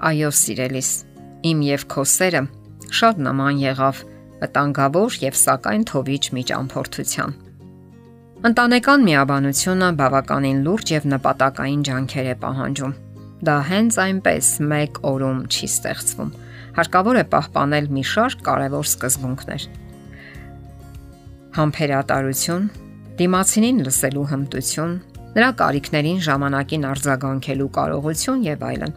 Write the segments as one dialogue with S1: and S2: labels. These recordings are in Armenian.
S1: Այո, սիրելիս, իմ եւ քո սերը շատ նման եղավ վտանգավոր եւ սակայն թովիչ միջամփորդության։ Ընտանեկան միաբանությունը բավականին լուրջ եւ նպատակային ջանքեր է պահանջում։ Դա հենց այնպես մեկ օրում չի ստեղծվում։ Հարկավոր է պահպանել մի շարք կարևոր սկզբունքներ։ Համբերատարություն, դիմացինին լսելու հմտություն, նրա կարիքներին ժամանակին արձագանքելու կարողություն եւ այլն։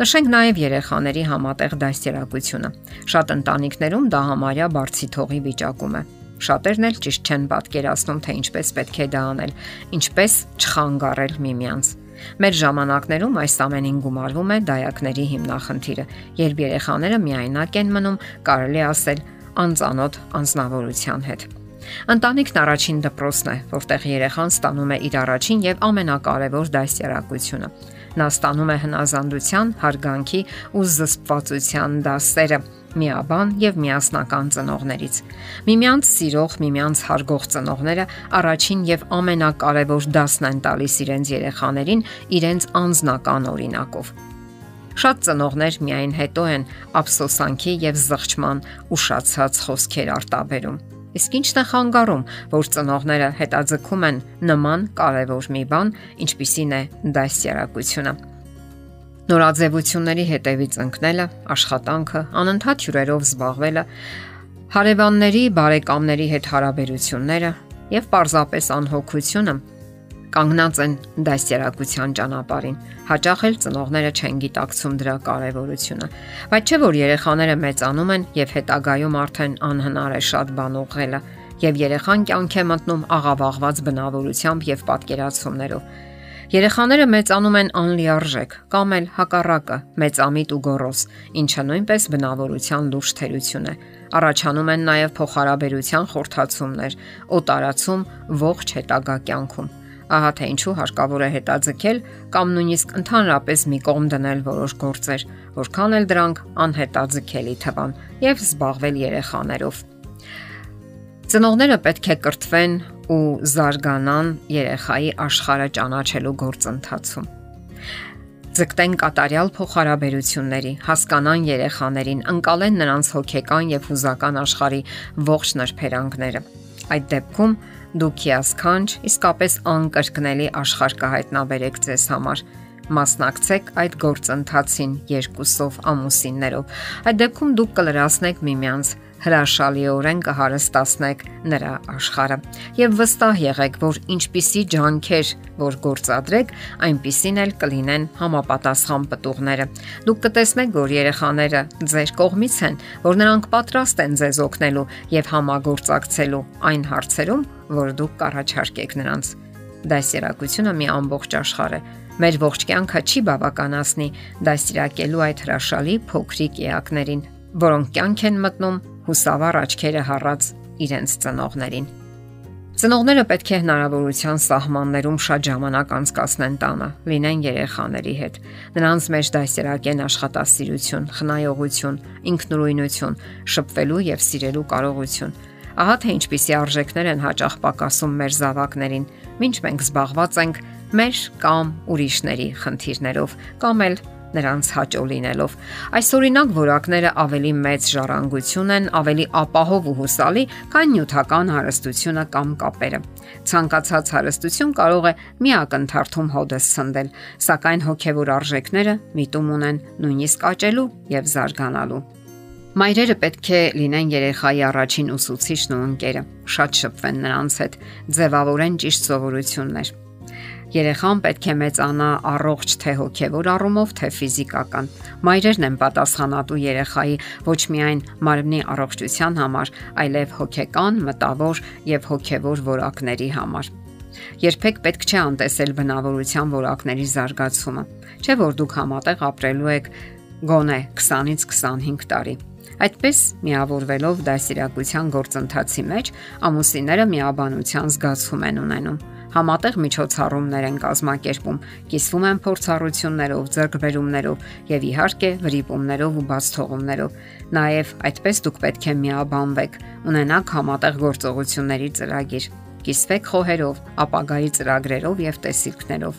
S1: Նշենք նաեւ երեխաների համատեղ դաստիարակությունը։ Շատ ընտանիքներում դա համարյա բարձի թողի վիճակում է։ Շատերն էլ ճիշտ չեն պատկերացնում, թե ինչպես պետք է դա անել, ինչպես չխանգարել միմյանց։ Մեր ժամանակներում այս ամենին գումարվում է դայակների հիմնախնդիրը, երբ երեխաները միայնակ են մնում, կարելի ասել, անծանոթ անznավորության հետ։ Ընտանիքն առաջին դպրոցն է, որտեղ երեխան ստանում է իր առաջին եւ ամենակարևոր դաստիարակությունը։ Նա ստանում է հնազանդության, հարգանքի ու զսպվածության դասերը միաբան եւ միասնական ծնողներից։ Միմյանց սիրող, միմյանց հարգող ծնողները առաջին եւ ամենակարևոր դասն են տալիս իրենց երեխաներին իրենց անznական օրինակով։ Շատ ծնողներ միայն հետո են ափսոսանքի եւ զղջման ուշացած խոսքեր արտաբերում։ Իսկ ի՞նչն է խանգարում, որ ծնողները հետաձգում են նման կարևոր մի բան, ինչպիսին է դասյարակությունը։ Նորաձևությունների հետևից ընկնելը, աշխատանքը, անընդհատ հյուրերով զբաղվելը, հարևանների, բարեկամների հետ հարաբերությունները եւ պարզապես անհոգությունը կանգնած են դաստիարակության ճանապարհին։ Հաճախ էլ ծնողները չեն գիտակցում դրա կարևորությունը։ Բայց չէ որ երեխաները մեծանում են եւ հետագայում արդեն անհնար է շատ բան ուղղելը եւ երեխան կյանք է մտնում աղավաղված բնավորությամբ եւ պատկերացումներով։ Երեխաները մեծանում են անլիարժեք կամ էլ հակառակը, մեծամիտ ու գոռոզ, ինչը նույնպես բնավորության լուրջ թերություն է։ Առաջանում են նաև փոխհարաբերության խորթացումներ, օտարացում ողջ հետագա կյանքում։ Ահա թե ինչու հարկավոր է հետաձգել կամ նույնիսկ ընդհանրապես մի կողմ դնել որոշ գործեր, որքան էլ դրանք անհետաձգելի թվան եւ զբաղվել երեխաներով։ Ծնողները պետք է կրթվեն ու զարգանան երեխայի աշխարհը ճանաչելու գործընթացում ձգտեն կատարյալ փոխհարաբերությունների, հասկանան երեխաներին, ընկալեն նրանց հոգեկան եւ հուզական աշխարհի ողջ նրբերանգները։ Այդ դեպքում դուք հիասքանչ, իսկապես անկրկնելի աշխարհ կհայտնաբերեք ձեզ համար մասնակցեք այդ գործընթացին երկուսով ամուսիններով։ Այդ դեպքում դուք կլրացնեք միմյանց հրաշալիորեն կհարստացնեք նրա աշխարհը եւ վստահ եղեք, որ ինչպիսի ջանքեր որ գործադրեք, այնպիսին էլ կլինեն համապատասխան պտուղները։ Դուք կտեսնեք, որ երեխաները ձեր կողմից են, որ նրանք պատրաստ են ձեզ օգնելու եւ համագործակցելու այն հարցերում, որ դուք կառաջարկեք նրանց։ Դասերակցությունը մի ամբողջ աշխարհ է։ Մեր ողջ կյանքը չի բավականացնի դասիրակելու այդ հրաշալի փոքրիկ էակներին, որոնք կյանք են մտնում հուսավառ աչքերը հառած իրենց ծնողներին։ Ծնողները պետք է հնարավորության սահմաններում շատ ժամանակ անցկасնեն տանը, լինեն երեխաների հետ։ Նրանց մեջ դասերակեն աշխատասիրություն, խնայողություն, ինքնուրույնություն, շփվելու եւ սիրելու կարողություն Ահա թե ինչպիսի արժեքներ են հաճախ պակասում մեր զավակներին, ինչ մենք զբաղված ենք մեր կամ ուրիշների խնդիրներով կամ էլ նրանց հաճո լինելով։ Այս օրինակ որակները ավելի մեծ ժառանգություն են, ավելի ապահով ու հուսալի, քան նյութական հարստությունը կամ կապերը։ Ցանկացած հարստություն կարող է միակ ընթարթում հոդս ցնդել, սակայն հոգևոր արժեքները միտում ունեն նույնիսկ աճելու եւ զարգանալու։ Մայրերը պետք է լինեն երեխայի առաջին ուսուցիչն ու ընկերը, շատ շփվեն նրանց հետ, ձևավորեն ճիշտ սովորություններ։ Երեխան պետք է մեծանա առողջ թե հոգևոր առումով, թե ֆիզիկական։ Մայրերն են պատասխանատու երեխայի ոչ միայն մարմնի առողջության համար, այլև հոգեկան, մտավոր եւ հոգևոր որակների համար։ Երբեք պետք չէ անտեսել բնավորության որակների զարգացումը։ Չէ որ դուք համատեղ ապրելու եք գոնե 20-ից 25 տարի Այդպես միավորվելով դասիրակության գործընթացի մեջ ամուսինները միաբանության զգացում են ունենում համատեղ միջոցառումներ են կազմակերպում, կիսվում են փորձառություններով, ձեռքբերումներով եւ իհարկե վրիպումներով ու բաց թողումներով։ Նաեւ այդպես դուք պետք է միաբանվեք, ունենաք համատեղ գործողությունների ծրագիր։ կիսվեք խոհերով, ապագայի ծրագրերով եւ տեսիլքներով։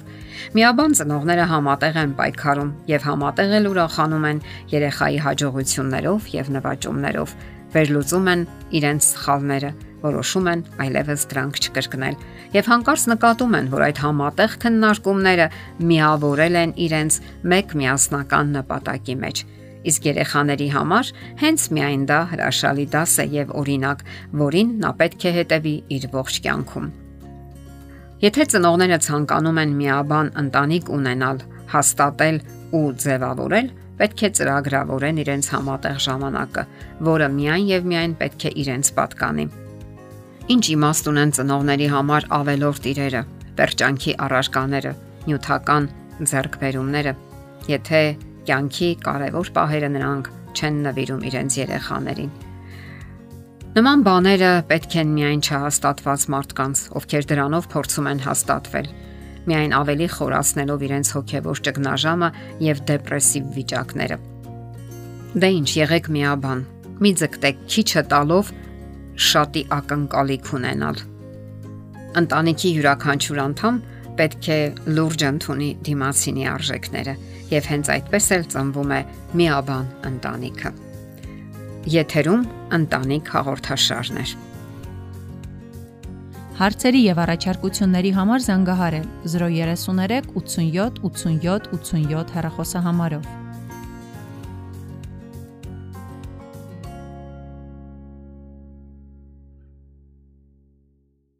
S1: Միաբան ծնողները համատեղ են պայքարում եւ համատեղ էլ ուրախանում են երեխայի հաջողություններով եւ նվաճումներով, վերլուծում են իրենց սխալները, որոշում են այլևս դրանք չկրկնել եւ հանկարծ նկատում են, որ այդ համատեղ քննարկումները միավորել են իրենց մեկ միասնական նպատակի մեջ իսկ երեխաների համար հենց միայն դա հրաշալի դաս է եւ օրինակ, որին նա պետք է հետևի իր ողջ կյանքում։ Եթե ծնողները ցանկանում են միաբան ընտանիք ունենալ, հաստատել ու ձևավորել, պետք է ծրագրավորեն իրենց համատեղ ժամանակը, որը միայն եւ միայն պետք է իրենց պատկանի։ Ինչ իմաստ ունեն ծնողների համար ավելորդ իրերը, վերջանքի առարկաները, նյութական ձեռքբերումները, եթե կյանքի կարևոր պահերը նրանք չեն նվիրում իրենց երեխաներին։ Նման բաները պետք են միայն չհաստատված մարդկանց, ովքեր դրանով փորձում են հաստատվել, միայն ավելի խորացնելով իրենց հոգևոր ճգնաժամը եւ դեպրեսիվ վիճակները։ Դե ինչ, եղեք միաբան։ Մի ձգտեք քիչը տալով շատի ակնկալիք ունենալ։ Ընտանիքի յուրաքանչյուր անդամ պետք է լուրջ ընդունի դիմացինի արժեքները եւ հենց այդպես էլ ծնվում է միաբան ընտանիքը։ Եթերում ընտանիք հաղորդաշարներ։
S2: Հարցերի եւ առաջարկությունների համար զանգահարել 033 87 87 87 հեռախոսահամարով։